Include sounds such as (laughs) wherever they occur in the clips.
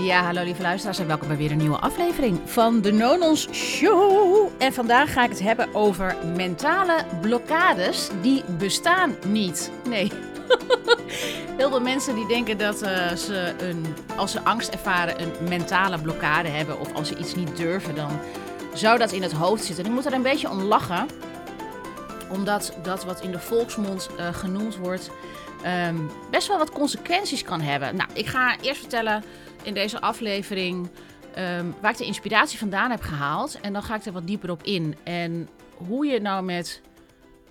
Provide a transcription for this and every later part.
Ja, hallo lieve luisteraars en welkom bij weer een nieuwe aflevering van de Nonons Show. En vandaag ga ik het hebben over mentale blokkades die bestaan niet. Nee. (laughs) Heel veel mensen die denken dat uh, ze een, als ze angst ervaren een mentale blokkade hebben of als ze iets niet durven, dan zou dat in het hoofd zitten. En ik moet er een beetje om lachen, omdat dat wat in de volksmond uh, genoemd wordt um, best wel wat consequenties kan hebben. Nou, ik ga eerst vertellen in deze aflevering um, waar ik de inspiratie vandaan heb gehaald. En dan ga ik er wat dieper op in. En hoe je nou met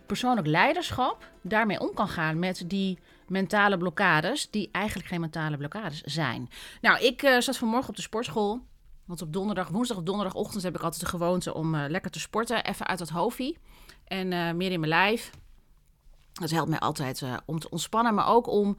persoonlijk leiderschap daarmee om kan gaan met die mentale blokkades, die eigenlijk geen mentale blokkades zijn. Nou, ik uh, zat vanmorgen op de sportschool. Want op donderdag, woensdag of donderdagochtend heb ik altijd de gewoonte om uh, lekker te sporten. Even uit het hoofdie. En uh, meer in mijn lijf. Dat helpt mij altijd om te ontspannen, maar ook om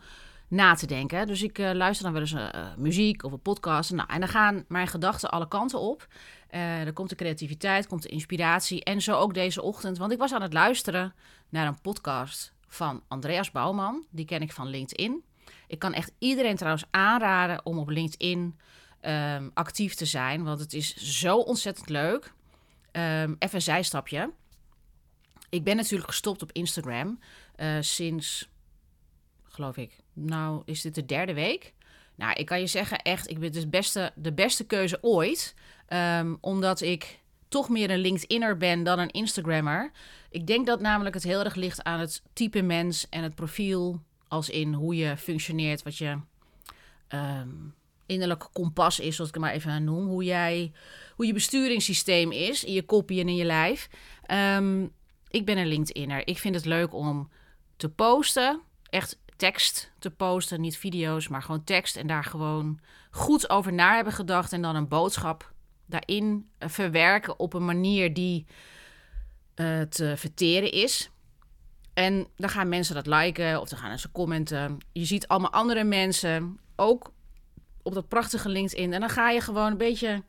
na te denken. Dus ik uh, luister dan wel eens uh, muziek of een podcast. Nou, en dan gaan mijn gedachten alle kanten op. er komt de creativiteit, komt de inspiratie. En zo ook deze ochtend. Want ik was aan het luisteren naar een podcast van Andreas Bouwman. Die ken ik van LinkedIn. Ik kan echt iedereen trouwens aanraden om op LinkedIn um, actief te zijn. Want het is zo ontzettend leuk. Um, even een zijstapje. Ik ben natuurlijk gestopt op Instagram sinds, geloof ik, nou is dit de derde week. Nou, ik kan je zeggen, echt, ik ben de beste, de beste keuze ooit. Um, omdat ik toch meer een LinkedInner ben dan een Instagrammer. Ik denk dat namelijk het heel erg ligt aan het type mens en het profiel. Als in hoe je functioneert, wat je um, innerlijk kompas is, zoals ik het maar even noem. Hoe, jij, hoe je besturingssysteem is in je kopie en in je lijf. Um, ik ben een LinkedInner. Ik vind het leuk om te posten. Echt tekst te posten, niet video's, maar gewoon tekst. En daar gewoon goed over na hebben gedacht. En dan een boodschap daarin verwerken op een manier die uh, te verteren is. En dan gaan mensen dat liken of dan gaan ze commenten. Je ziet allemaal andere mensen ook op dat prachtige LinkedIn. En dan ga je gewoon een beetje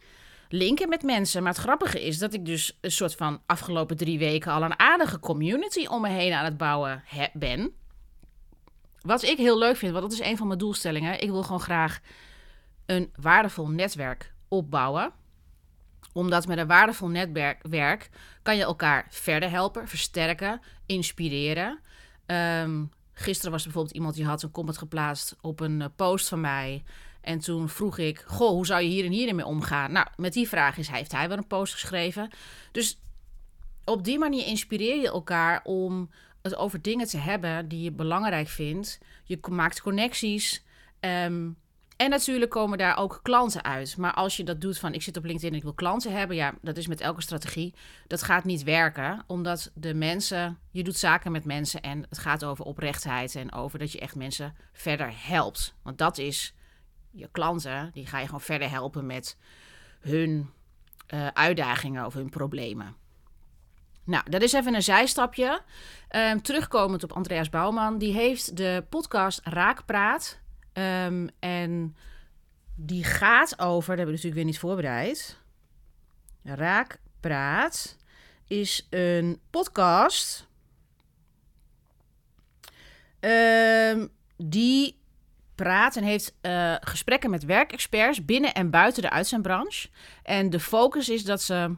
linken met mensen. Maar het grappige is dat ik dus een soort van afgelopen drie weken al een aardige community om me heen aan het bouwen ben. Wat ik heel leuk vind, want dat is een van mijn doelstellingen. Ik wil gewoon graag een waardevol netwerk opbouwen. Omdat met een waardevol netwerk kan je elkaar verder helpen, versterken, inspireren. Um, gisteren was er bijvoorbeeld iemand die had een comment geplaatst op een eh, post van mij. En toen vroeg ik, goh, hoe zou je hier en hierin mee omgaan? Nou, met die vraag is, heeft hij wel een post geschreven. Dus op die manier inspireer je elkaar om het over dingen te hebben die je belangrijk vindt. Je maakt connecties. Um, en natuurlijk komen daar ook klanten uit. Maar als je dat doet van ik zit op LinkedIn en ik wil klanten hebben, ja, dat is met elke strategie. Dat gaat niet werken, omdat de mensen, je doet zaken met mensen en het gaat over oprechtheid en over dat je echt mensen verder helpt. Want dat is je klanten, die ga je gewoon verder helpen met hun uh, uitdagingen of hun problemen. Nou, dat is even een zijstapje. Um, terugkomend op Andreas Bouwman, die heeft de podcast Raakpraat. Um, en die gaat over, dat hebben we natuurlijk weer niet voorbereid. Raakpraat is een podcast um, die praat en heeft uh, gesprekken met werkexperts binnen en buiten de uitzendbranche. En de focus is dat ze.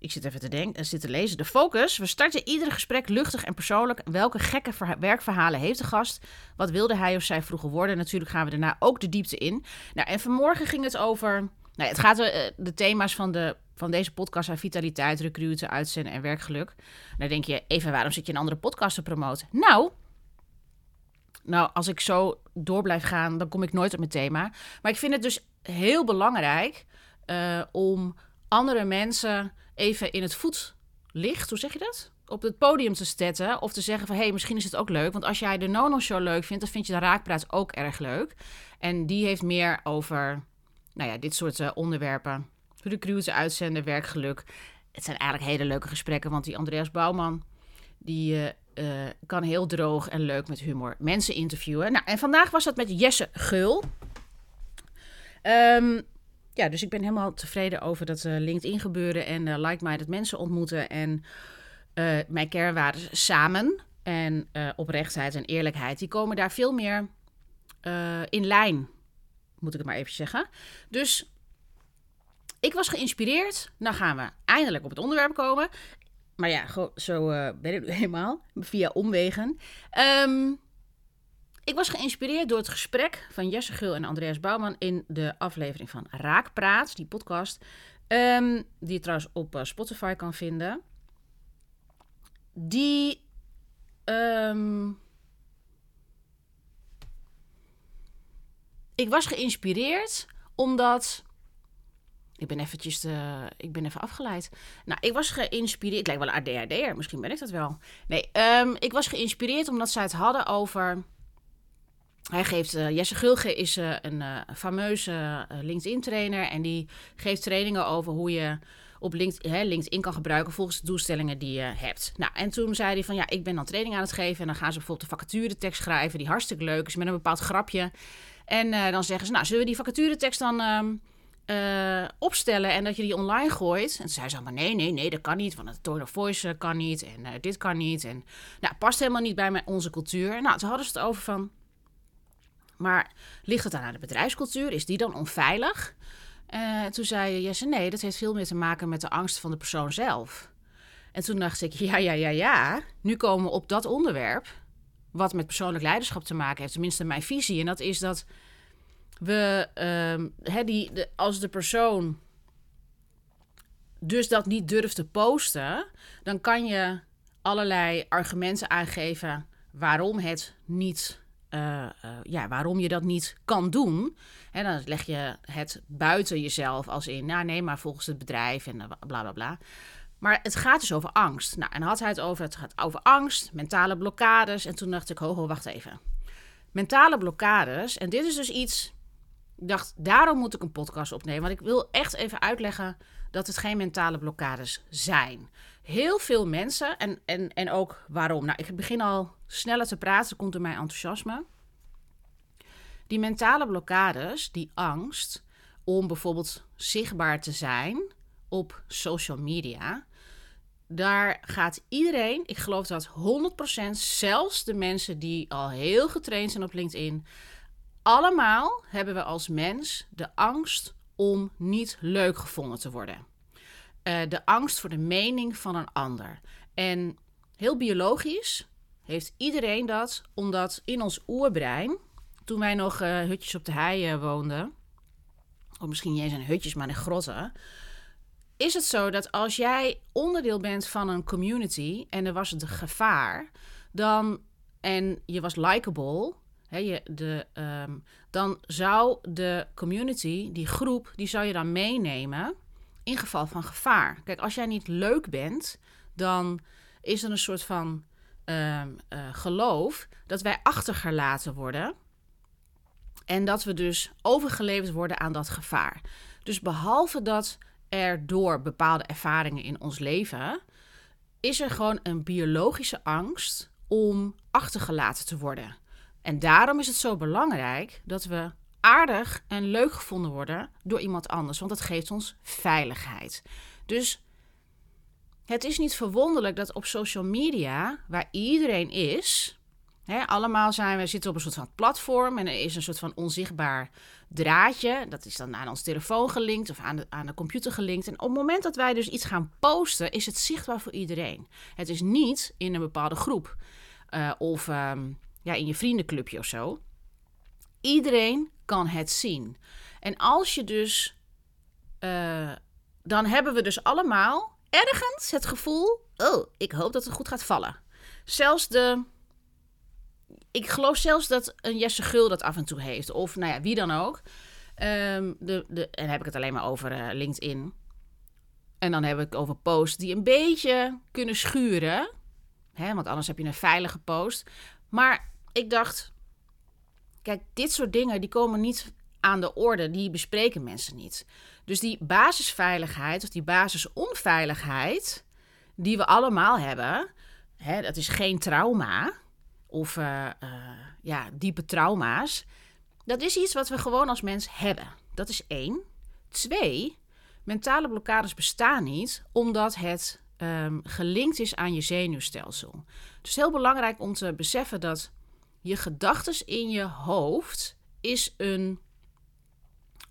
Ik zit even te denken, en zit te lezen. De focus. We starten ieder gesprek luchtig en persoonlijk. Welke gekke werkverhalen heeft de gast? Wat wilde hij of zij vroeger worden? Natuurlijk gaan we daarna ook de diepte in. Nou, en vanmorgen ging het over. Nou, het gaat uh, de thema's van, de, van deze podcast zijn vitaliteit, recruten, uitzenden en werkgeluk. Dan denk je, even waarom zit je een andere podcast te promoten? Nou, nou, als ik zo door blijf gaan, dan kom ik nooit op mijn thema. Maar ik vind het dus heel belangrijk om andere mensen even in het voetlicht, hoe zeg je dat? Op het podium te zetten of te zeggen van hé, hey, misschien is het ook leuk. Want als jij de Nono Show leuk vindt, dan vind je de Raakpraat ook erg leuk. En die heeft meer over, nou ja, dit soort uh, onderwerpen. Recruiten, uitzenden, werkgeluk. Het zijn eigenlijk hele leuke gesprekken, want die Andreas Bouwman, die uh, uh, kan heel droog en leuk met humor mensen interviewen. Nou, en vandaag was dat met Jesse Geul. Um, ja, dus ik ben helemaal tevreden over dat uh, LinkedIn gebeuren en uh, like-minded mensen ontmoeten en mijn kernwaarden samen en oprechtheid en eerlijkheid, die komen daar veel meer in lijn moet ik het maar even zeggen. Dus ik was geïnspireerd. Nou gaan we eindelijk op het onderwerp komen. Maar ja, zo ben ik nu (laughs) helemaal. Via omwegen. Um, ik was geïnspireerd door het gesprek van Jesse Gul en Andreas Bouwman in de aflevering van Raakpraat, die podcast. Um, die je trouwens op uh, Spotify kan vinden. Die. Um, ik was geïnspireerd omdat. Ik ben eventjes de, ik ben even afgeleid. Nou, ik was geïnspireerd. Ik lijk wel ADHD'er, misschien ben ik dat wel. Nee, um, ik was geïnspireerd omdat zij het hadden over hij geeft, uh, Jesse Gulge is uh, een uh, fameuze LinkedIn-trainer en die geeft trainingen over hoe je op LinkedIn, hè, LinkedIn kan gebruiken volgens de doelstellingen die je hebt. Nou, en toen zei hij van ja, ik ben dan training aan het geven en dan gaan ze bijvoorbeeld de vacaturetekst schrijven die hartstikke leuk is met een bepaald grapje. En dan zeggen ze, nou, zullen we die vacaturetekst dan uh, opstellen en dat je die online gooit. En toen zei ze maar nee, nee, nee, dat kan niet. Want het tone of voice kan niet en dit kan niet. En nou, past helemaal niet bij mijn, onze cultuur. Nou, toen hadden ze het over van... Maar ligt het dan aan de bedrijfscultuur? Is die dan onveilig? Uh, toen zei Jesse, nee, dat heeft veel meer te maken met de angst van de persoon zelf. En toen dacht ik, (laughs) ja, ja, ja, ja. Nu komen we op dat onderwerp, wat met persoonlijk leiderschap te maken heeft. Tenminste, mijn visie. En dat is dat we, uh, die, de, als de persoon dus dat niet durft te posten, dan kan je allerlei argumenten aangeven waarom het niet uh, ja, waarom je dat niet kan doen. En dan leg je het buiten jezelf als in, nou nee, maar volgens het bedrijf en bla bla bla. Maar het gaat dus over angst. Nou, en had hij het over, het gaat over angst, mentale blokkades. En toen dacht ik, ho, wacht even. Mentale blokkades, en dit is dus iets, ik dacht, daarom moet ik een podcast opnemen. Want ik wil echt even uitleggen dat het geen mentale blokkades zijn. Heel veel mensen, en, en, en ook waarom. Nou, ik begin al sneller te praten, komt door mijn enthousiasme. Die mentale blokkades, die angst om bijvoorbeeld zichtbaar te zijn op social media, daar gaat iedereen, ik geloof dat 100%, zelfs de mensen die al heel getraind zijn op LinkedIn, allemaal hebben we als mens de angst om niet leuk gevonden te worden. Uh, de angst voor de mening van een ander. En heel biologisch heeft iedereen dat, omdat in ons oerbrein, toen wij nog uh, hutjes op de hei woonden, of misschien niet eens in hutjes, maar in grotten, is het zo dat als jij onderdeel bent van een community en er was het gevaar, dan en je was likable, hè, je, de, um, dan zou de community, die groep, die zou je dan meenemen in geval van gevaar. Kijk, als jij niet leuk bent, dan is er een soort van uh, uh, geloof dat wij achtergelaten worden. En dat we dus overgeleverd worden aan dat gevaar. Dus behalve dat er door bepaalde ervaringen in ons leven. is er gewoon een biologische angst om achtergelaten te worden. En daarom is het zo belangrijk dat we aardig en leuk gevonden worden door iemand anders, want dat geeft ons veiligheid. Dus het is niet verwonderlijk dat op social media, waar iedereen is, hè, allemaal zijn we zitten op een soort van platform en er is een soort van onzichtbaar draadje. Dat is dan aan ons telefoon gelinkt of aan de, aan computer gelinkt. En op het moment dat wij dus iets gaan posten, is het zichtbaar voor iedereen. Het is niet in een bepaalde groep uh, of um, ja, in je vriendenclubje of zo. Iedereen kan het zien. En als je dus. Uh, dan hebben we dus allemaal ergens het gevoel. Oh, ik hoop dat het goed gaat vallen. Zelfs de. Ik geloof zelfs dat een Jesse Gul dat af en toe heeft. Of nou ja, wie dan ook. Um, de, de, en dan heb ik het alleen maar over uh, LinkedIn. En dan heb ik over posts die een beetje kunnen schuren. Hè, want anders heb je een veilige post. Maar ik dacht, Kijk, dit soort dingen die komen niet aan de orde, die bespreken mensen niet. Dus die basisveiligheid of die basisonveiligheid die we allemaal hebben, hè, dat is geen trauma of uh, uh, ja, diepe trauma's. Dat is iets wat we gewoon als mens hebben. Dat is één. Twee, mentale blokkades bestaan niet omdat het um, gelinkt is aan je zenuwstelsel. Dus heel belangrijk om te beseffen dat je gedachtes in je hoofd is een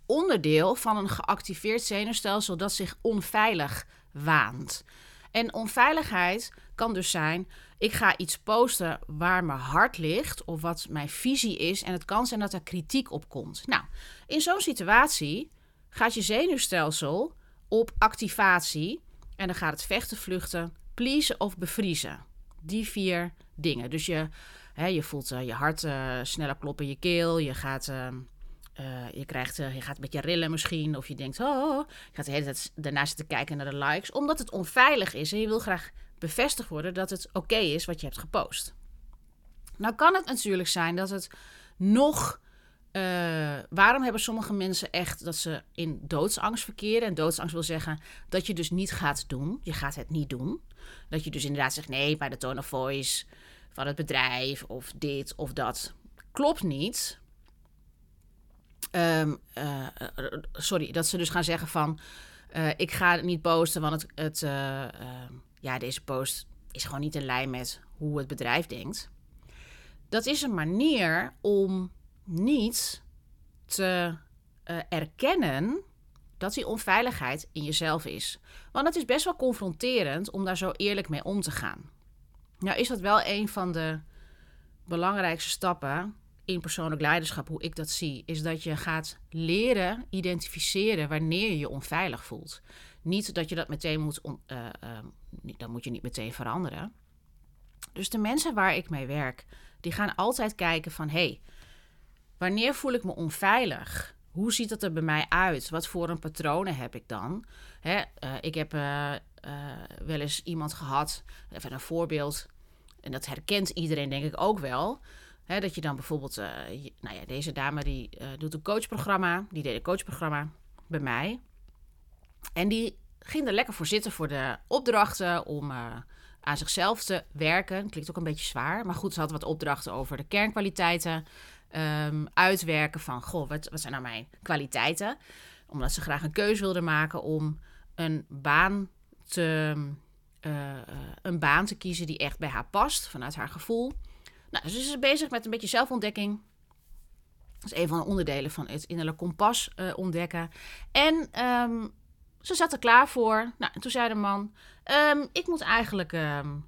onderdeel van een geactiveerd zenuwstelsel dat zich onveilig waant. En onveiligheid kan dus zijn: ik ga iets posten waar mijn hart ligt of wat mijn visie is. En het kan zijn dat er kritiek op komt. Nou, in zo'n situatie gaat je zenuwstelsel op activatie. En dan gaat het vechten, vluchten, pleasen of bevriezen. Die vier dingen. Dus je, je voelt uh, je hart uh, sneller kloppen in je keel. Je gaat. Uh, je, krijgt, je gaat een beetje rillen misschien. Of je denkt, oh, je gaat de hele tijd daarna zitten kijken naar de likes. Omdat het onveilig is en je wil graag bevestigd worden dat het oké is wat je hebt gepost. Nou kan het natuurlijk zijn dat het nog. Waarom hebben sommige mensen echt dat ze in doodsangst verkeren? En doodsangst wil zeggen dat je dus niet gaat doen. Je gaat het niet doen. Dat je dus inderdaad zegt: nee, bij de tone of voice van het bedrijf of dit of dat. Klopt niet. Um, uh, sorry, dat ze dus gaan zeggen van. Uh, ik ga het niet posten, want het, het ehm, ja, deze post is gewoon niet in lijn met hoe het bedrijf denkt. Dat is een manier om niet te erkennen dat die onveiligheid in jezelf is. Want het is best wel confronterend om daar zo eerlijk mee om te gaan. Nou is dat wel een van de belangrijkste stappen in persoonlijk leiderschap, hoe ik dat zie, is dat je gaat leren identificeren wanneer je je onveilig voelt. Niet dat je dat meteen moet, uh, uh, dan moet je niet meteen veranderen. Dus de mensen waar ik mee werk, die gaan altijd kijken van, hey, wanneer voel ik me onveilig? Hoe ziet dat er bij mij uit? Wat voor een patronen heb ik dan? Hè, uh, ik heb wel eens iemand gehad, even een voorbeeld, en dat herkent iedereen denk ik ook wel. Hè, dat je dan bijvoorbeeld, nou ja, deze dame die doet een coachprogramma, die deed een coachprogramma bij mij. En die ging er lekker voor zitten voor de opdrachten om uh, aan zichzelf te werken. Klinkt ook een beetje zwaar, maar goed, ze had wat opdrachten over de kernkwaliteiten. Um, uitwerken van, goh, wat, wat zijn nou mijn kwaliteiten? Omdat ze graag een keuze wilde maken om een baan te, uh, een baan te kiezen die echt bij haar past, vanuit haar gevoel. Nou, dus ze is bezig met een beetje zelfontdekking. Dat is een van de onderdelen van het innerlijk kompas uh, ontdekken. En um, ze zat er klaar voor. Nou, en toen zei de man: um, Ik moet eigenlijk. Um,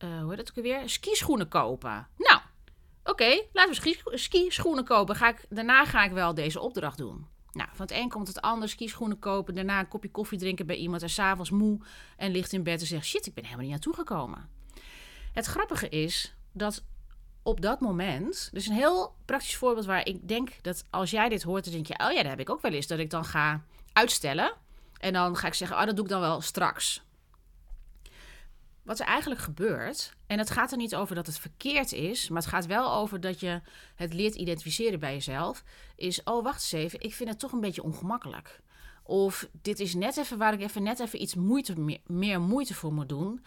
hoe heet het ook weer? Skischoenen kopen. Nou, oké, laten we skischoenen kopen. Ga ik, daarna ga ik wel deze opdracht doen. Nou, van het een komt het ander, skischoenen kopen. Daarna een kopje koffie drinken bij iemand. En s'avonds moe en ligt in bed en zegt: Shit, ik ben helemaal niet naartoe gekomen. Het grappige is dat op dat moment, dus een heel praktisch voorbeeld waar ik denk dat als jij dit hoort, dan denk je: Oh ja, dat heb ik ook wel eens. Dat ik dan ga uitstellen. En dan ga ik zeggen, oh, dat doe ik dan wel straks. Wat er eigenlijk gebeurt, en het gaat er niet over dat het verkeerd is, maar het gaat wel over dat je het leert identificeren bij jezelf, is, oh wacht eens even, ik vind het toch een beetje ongemakkelijk. Of dit is net even waar ik even net even iets moeite, meer, moeite voor moet doen.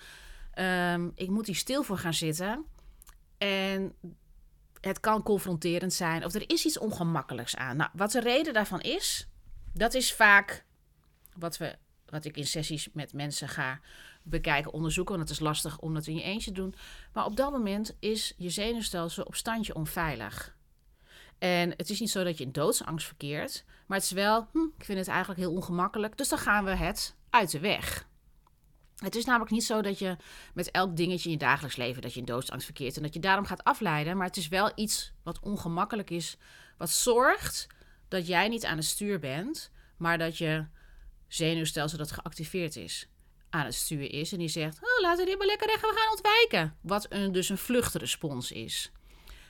Um, ik moet hier stil voor gaan zitten. En het kan confronterend zijn. Of er is iets ongemakkelijks aan. Nou, wat de reden daarvan is, dat is vaak wat, we, wat ik in sessies met mensen ga bekijken, onderzoeken. Want het is lastig om dat in je eentje te doen. Maar op dat moment is je zenuwstelsel op standje onveilig. En het is niet zo dat je in doodsangst verkeert. Maar het is wel, hm, ik vind het eigenlijk heel ongemakkelijk. Dus dan gaan we het uit de weg. Het is namelijk niet zo dat je met elk dingetje in je dagelijks leven dat je in doodsangst verkeert en dat je daarom gaat afleiden. Maar het is wel iets wat ongemakkelijk is, wat zorgt dat jij niet aan het stuur bent, maar dat je zenuwstelsel dat geactiveerd is aan het stuur is. En die zegt, oh, laten we dit maar lekker recht, we gaan ontwijken. Wat een, dus een vluchtrespons is.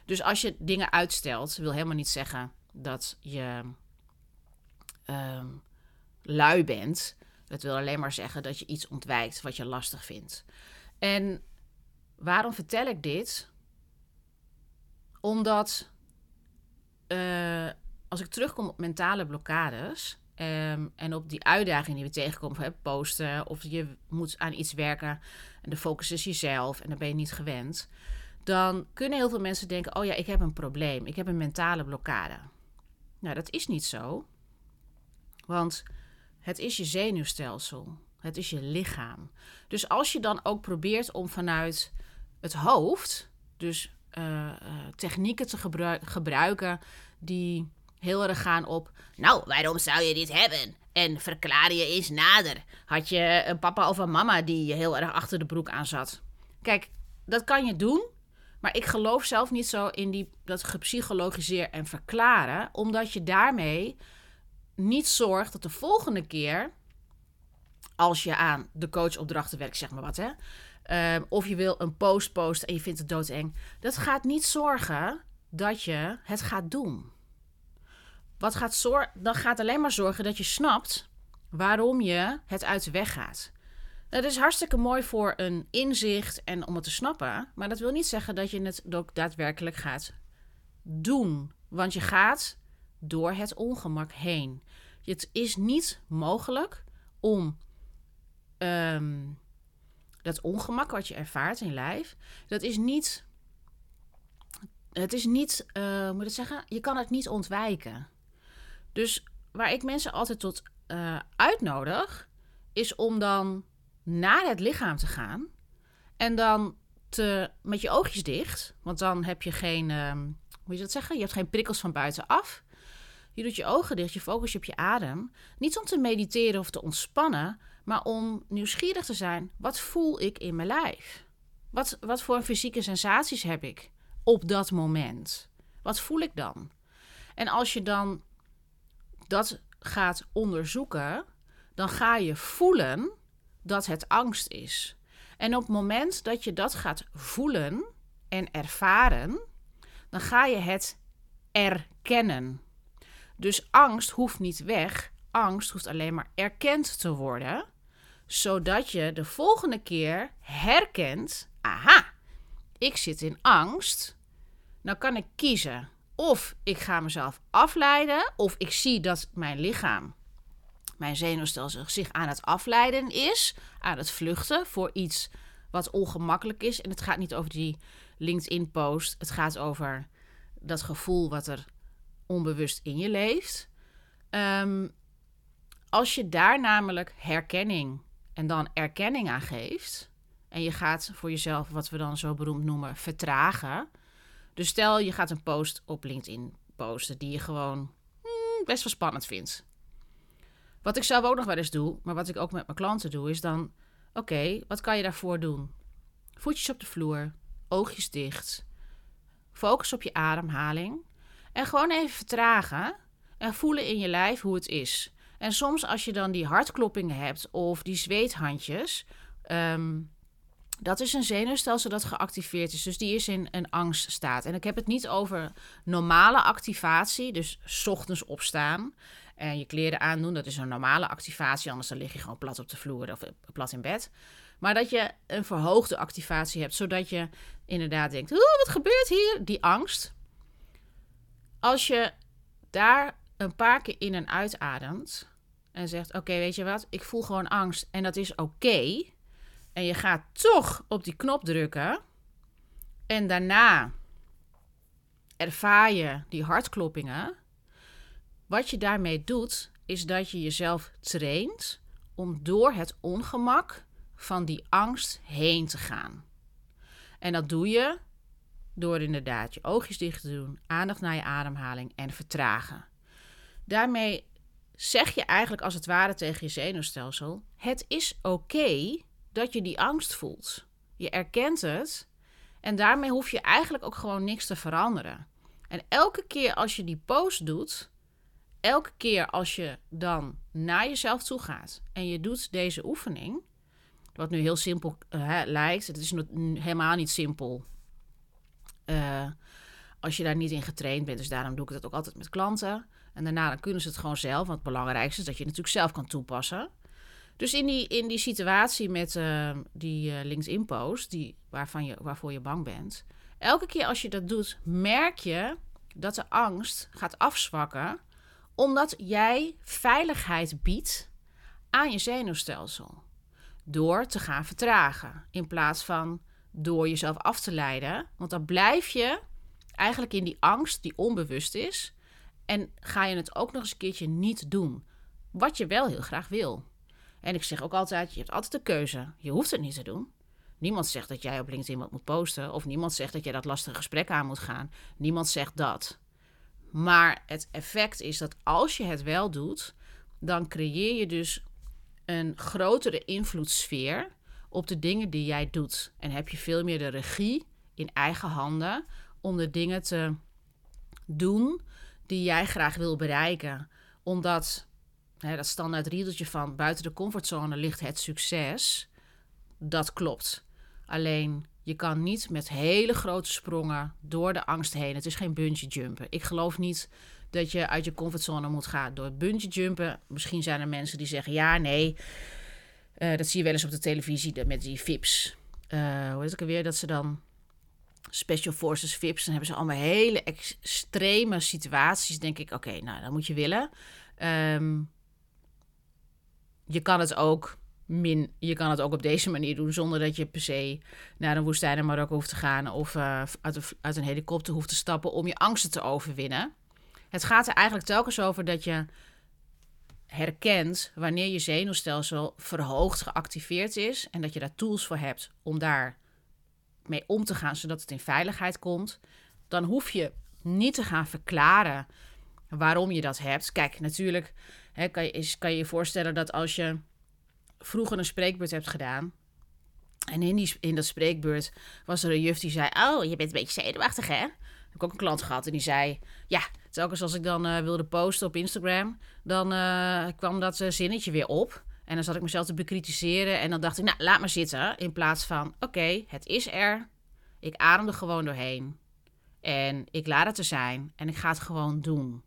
Dus als je dingen uitstelt, wil helemaal niet zeggen dat je um, lui bent. Dat wil alleen maar zeggen dat je iets ontwijkt wat je lastig vindt. En waarom vertel ik dit? Omdat uh, als ik terugkom op mentale blokkades um, en op die uitdaging die we tegenkomen, van, posten of je moet aan iets werken en de focus is jezelf en dan ben je niet gewend, dan kunnen heel veel mensen denken: oh ja, ik heb een probleem, ik heb een mentale blokkade. Nou, dat is niet zo, want het is je zenuwstelsel, het is je lichaam. Dus als je dan ook probeert om vanuit het hoofd, dus uh, uh, technieken te gebruiken die heel erg gaan op. Nou, waarom zou je dit hebben? En verklaar je eens nader. Had je een papa of een mama die heel erg achter de broek aan zat? Kijk, dat kan je doen. Maar ik geloof zelf niet zo in die, dat gepsychologiseer en verklaren. Omdat je daarmee niet zorgt dat de volgende keer. Als je aan de coachopdrachten werkt, zeg maar wat hè. Ehm, of je wil een post posten en je vindt het doodeng. Dat gaat niet zorgen dat je het gaat doen. Wat gaat dan gaat alleen maar zorgen dat je snapt waarom je het uit de weg gaat. Dat is hartstikke mooi voor een inzicht en om het te snappen. Maar dat wil niet zeggen dat je het ook daadwerkelijk gaat doen. Want je gaat door het ongemak heen. Het is niet mogelijk om ehm, dat ongemak wat je ervaart in lijf, dat is niet. Het is niet, uh, moet ik zeggen, je kan het niet ontwijken. Dus waar ik mensen altijd tot uh, uitnodig, is om dan naar het lichaam te gaan en dan te, met je oogjes dicht, want dan heb je geen, uh, hoe je dat zeggen, je hebt geen prikkels van buitenaf. Je doet je ogen dicht, je focus je op je adem. Niet om te mediteren of te ontspannen, maar om nieuwsgierig te zijn. Wat voel ik in mijn lijf? Wat, wat voor fysieke sensaties heb ik op dat moment? Wat voel ik dan? En als je dan dat gaat onderzoeken, dan ga je voelen dat het angst is. En op het moment dat je dat gaat voelen en ervaren, dan ga je het erkennen. Dus angst hoeft niet weg. Angst hoeft alleen maar erkend te worden, zodat je de volgende keer herkent: aha, ik zit in angst. Nou kan ik kiezen of ik ga mezelf afleiden, of ik zie dat mijn lichaam, mijn zenuwstelsel zich aan het afleiden is, aan het vluchten voor iets wat ongemakkelijk is. En het gaat niet over die LinkedIn-post, het gaat over dat gevoel wat er onbewust in je leeft. Ehm, als je daar namelijk herkenning en dan erkenning aan geeft, en je gaat voor jezelf, wat we dan zo beroemd noemen, vertragen, dus stel je gaat een post op LinkedIn posten die je gewoon hmm, best wel spannend vindt. Wat ik zelf ook nog wel eens doe, maar wat ik ook met mijn klanten doe, is dan: oké, wat kan je daarvoor doen? Voetjes op de vloer, oogjes dicht, focus op je ademhaling en gewoon even vertragen en voelen in je lijf hoe het is. En soms als je dan die hartkloppingen hebt of die zweethandjes, um, dat is een zenuwstelsel dat geactiveerd is. Dus die is in een angststaat. En ik heb het niet over normale activatie. Dus ochtends opstaan en je kleren aandoen. Dat is een normale activatie. Anders dan lig je gewoon plat op de vloer of plat in bed. Maar dat je een verhoogde activatie hebt. Zodat je inderdaad denkt, wat gebeurt hier? Die angst. Als je daar een paar keer in en uitademt. En zegt, oké, weet je wat? Ik voel gewoon angst. En dat is oké en je gaat toch op die knop drukken. En daarna ervaar je die hartkloppingen. Wat je daarmee doet, is dat je jezelf traint om door het ongemak van die angst heen te gaan. En dat doe je door inderdaad je oogjes dicht te doen, aandacht naar je ademhaling en vertragen. Daarmee zeg je eigenlijk als het ware tegen je zenuwstelsel: het is oké dat je die angst voelt. Je erkent het en daarmee hoef je eigenlijk ook gewoon niks te veranderen. En elke keer als je die post doet, elke keer als je dan naar jezelf toe gaat en je doet deze oefening, wat nu heel simpel uh, lijkt, het is helemaal niet simpel. Uh, als je daar niet in getraind bent. Dus daarom doe ik dat ook altijd met klanten. En daarna kunnen ze het gewoon zelf. Want het belangrijkste is dat je het natuurlijk zelf kan toepassen. Dus in die, in die situatie met uh, die uh, LinkedIn-post, die, waarvan je, waarvoor je bang bent, elke keer als je dat doet, merk je dat de angst gaat afzwakken, omdat jij veiligheid biedt aan je zenuwstelsel. Door te gaan vertragen, in plaats van door jezelf af te leiden. Want dan blijf je eigenlijk in die angst die onbewust is. En ga je het ook nog eens een keertje niet doen. Wat je wel heel graag wil. En ik zeg ook altijd: je hebt altijd de keuze. Je hoeft het niet te doen. Niemand zegt dat jij op LinkedIn wat moet posten. Of niemand zegt dat jij dat lastige gesprek aan moet gaan. Niemand zegt dat. Maar het effect is dat als je het wel doet, dan creëer je dus een grotere invloedssfeer op de dingen die jij doet. En heb je veel meer de regie in eigen handen om de dingen te doen die jij graag wil bereiken. Omdat dat standaard riedeltje van buiten de comfortzone ligt het succes. Dat klopt. Alleen je kan niet met hele grote sprongen door de angst heen. Het is geen bungee jumpen. Ik geloof niet dat je uit je comfortzone moet gaan door bungee jumpen. Misschien zijn er mensen die zeggen ja, nee. Uh, dat zie je wel eens op de televisie met die VIP's. Uh, hoe heet het alweer? Dat ze dan Special Forces VIP's. Dan hebben ze allemaal hele extreme situaties. Denk ik, oké, nou, dat moet je willen. Um, je kan het ook min, je kan het ook op deze manier doen zonder dat je per se naar een woestijn in Marokko hoeft te gaan of uh, uit, een, uit een helikopter hoeft te stappen om je angsten te overwinnen. Het gaat er eigenlijk telkens over dat je herkent wanneer je zenuwstelsel verhoogd geactiveerd is en dat je daar tools voor hebt om daar mee om te gaan zodat het in veiligheid komt. Dan hoef je niet te gaan verklaren waarom je dat hebt. Kijk, natuurlijk hè, kan, je, je voorstellen dat als je vroeger een spreekbeurt hebt gedaan. En in, die, in dat spreekbeurt was er een juf die zei: Oh, je bent een beetje zenuwachtig, hè? Heb ook een klant gehad en die zei: Ja, telkens als ik dan uh, wilde posten op Instagram, dan uh, kwam dat uh, zinnetje weer op. En dan zat ik mezelf te bekritiseren. En dan dacht ik: Nou, laat maar zitten. In plaats van: Oké, het is er. Ik adem er gewoon doorheen. En ik laat het er zijn. En ik ga het gewoon doen.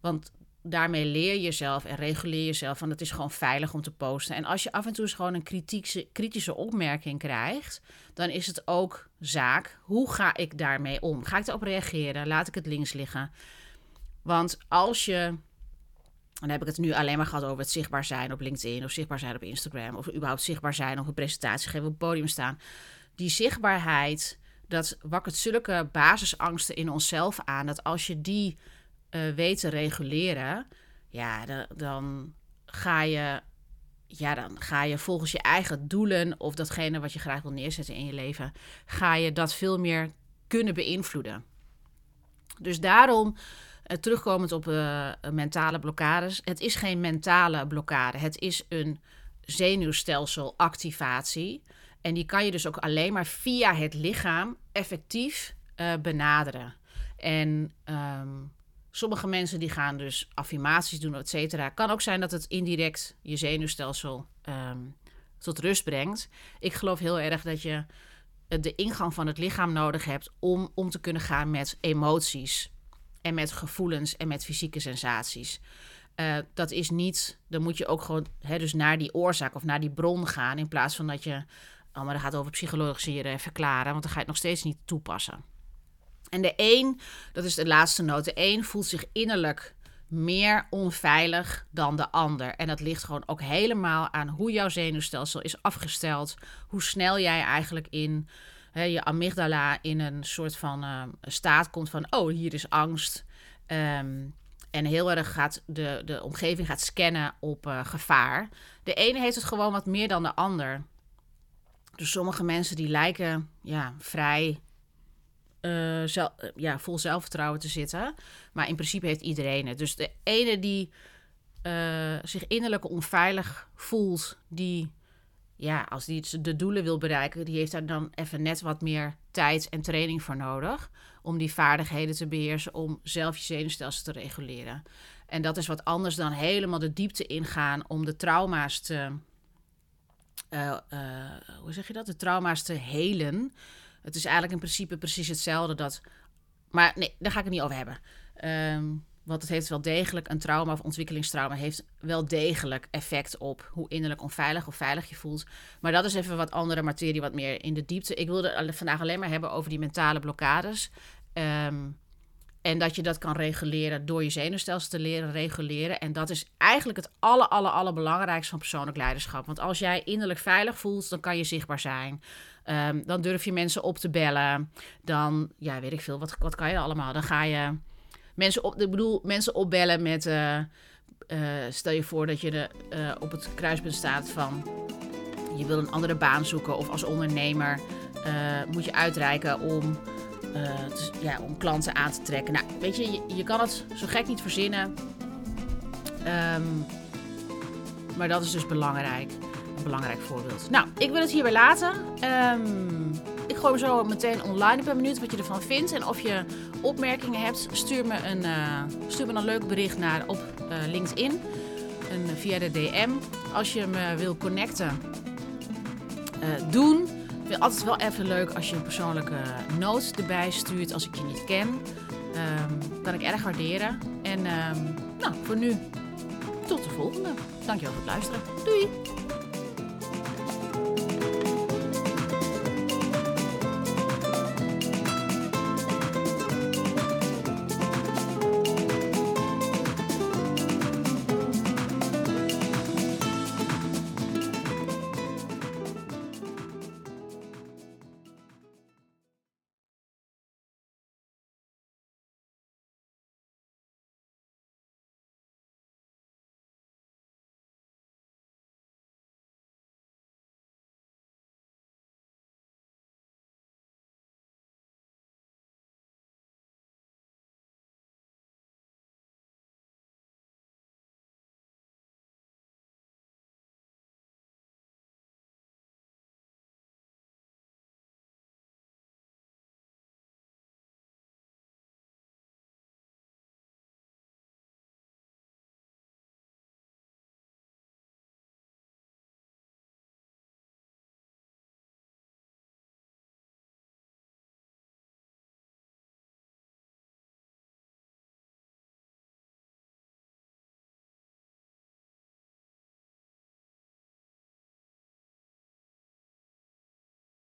Want daarmee leer je jezelf en reguleer jezelf. Want het is gewoon veilig om te posten. En als je af en toe eens gewoon een kritische, kritische opmerking krijgt, dan is het ook zaak. Hoe ga ik daarmee om? Ga ik erop reageren? Laat ik het links liggen? Want als je. Dan heb ik het nu alleen maar gehad over het zichtbaar zijn op LinkedIn of zichtbaar zijn op Instagram of überhaupt zichtbaar zijn of een presentatie geven op het podium staan. Die zichtbaarheid, dat wakkert zulke basisangsten in onszelf aan dat als je die uh, weet te reguleren, ja, dan, ga je ja, dan ga je volgens je eigen doelen of datgene wat je graag wil neerzetten in je leven, ga je dat veel meer kunnen beïnvloeden. Dus daarom, uh, terugkomend op uh, mentale blokkades, het is geen mentale blokkade, het is een zenuwstelselactivatie. En die kan je dus ook alleen maar via het lichaam effectief benaderen. En um, Sommige mensen die gaan dus affirmaties doen, et cetera. Kan ook zijn dat het indirect je zenuwstelsel um, tot rust brengt. Ik geloof heel erg dat je de ingang van het lichaam nodig hebt om om te kunnen gaan met emoties en met gevoelens en met fysieke sensaties. Uh, dat is niet, dan moet je ook gewoon hè, dus naar die oorzaak of naar die bron gaan in plaats van dat je, oh, maar gaat over psychologiseren en verklaren, want dan ga je het nog steeds niet toepassen. En de een, dat is de laatste noot, de een voelt zich innerlijk meer onveilig dan de ander. En dat ligt gewoon ook helemaal aan hoe jouw zenuwstelsel is afgesteld. Hoe snel jij eigenlijk in je amygdala in een soort van uh, staat komt van... oh, hier is angst. Um, en heel erg gaat de, de omgeving gaat scannen op uh, gevaar. De ene heeft het gewoon wat meer dan de ander. Dus sommige mensen die lijken ja, vrij uh, ja, vol zelfvertrouwen te zitten. Maar in principe heeft iedereen het. Dus de ene die uh, zich innerlijk onveilig voelt, die, ja, als die de doelen wil bereiken, die heeft daar dan even net wat meer tijd en training voor nodig. Om die vaardigheden te beheersen, om zelf je zenuwstelsel te reguleren. En dat is wat anders dan helemaal de diepte ingaan om de trauma's te. Hoe zeg je dat? De trauma's te helen. Het is eigenlijk in principe precies hetzelfde. Dat, maar nee, daar ga ik het niet over hebben. Um, want het heeft wel degelijk een trauma of ontwikkelingstrauma heeft wel degelijk effect op hoe innerlijk onveilig of veilig je voelt. Maar dat is even wat andere materie, wat meer in de diepte. Ik wilde vandaag alleen maar hebben over die mentale blokkades. Um, en dat je dat kan reguleren door je zenuwstelsel te leren reguleren. En dat is eigenlijk het aller, aller, allerbelangrijkste van persoonlijk leiderschap. Want als jij innerlijk veilig voelt, dan kan je zichtbaar zijn. Um, dan durf je mensen op te bellen. Dan, ja, weet ik veel, wat, wat kan je allemaal? Dan ga je mensen op, ik bedoel, mensen opbellen met. Uh, uh, stel je voor dat je de, uh, op het kruispunt staat van. Je wil een andere baan zoeken. Of als ondernemer moet je uitreiken om ja, om klanten aan te trekken. Nou, weet je, je, kan het zo gek niet verzinnen. Ehm, maar dat is dus belangrijk. Een belangrijk voorbeeld. Nou, ik wil het hierbij laten. Um, ik gooi hem zo meteen online op een minuut wat je ervan vindt. En of je opmerkingen hebt, stuur me een, uh, stuur me een leuk bericht naar op uh, LinkedIn. En via de DM. Als je me wil connecten, doen. Ik vind het altijd wel even leuk als je een persoonlijke noot erbij stuurt als ik je niet ken. Um, kan ik erg waarderen. En um, nou, voor nu tot de volgende. Dankjewel voor het luisteren. Doei!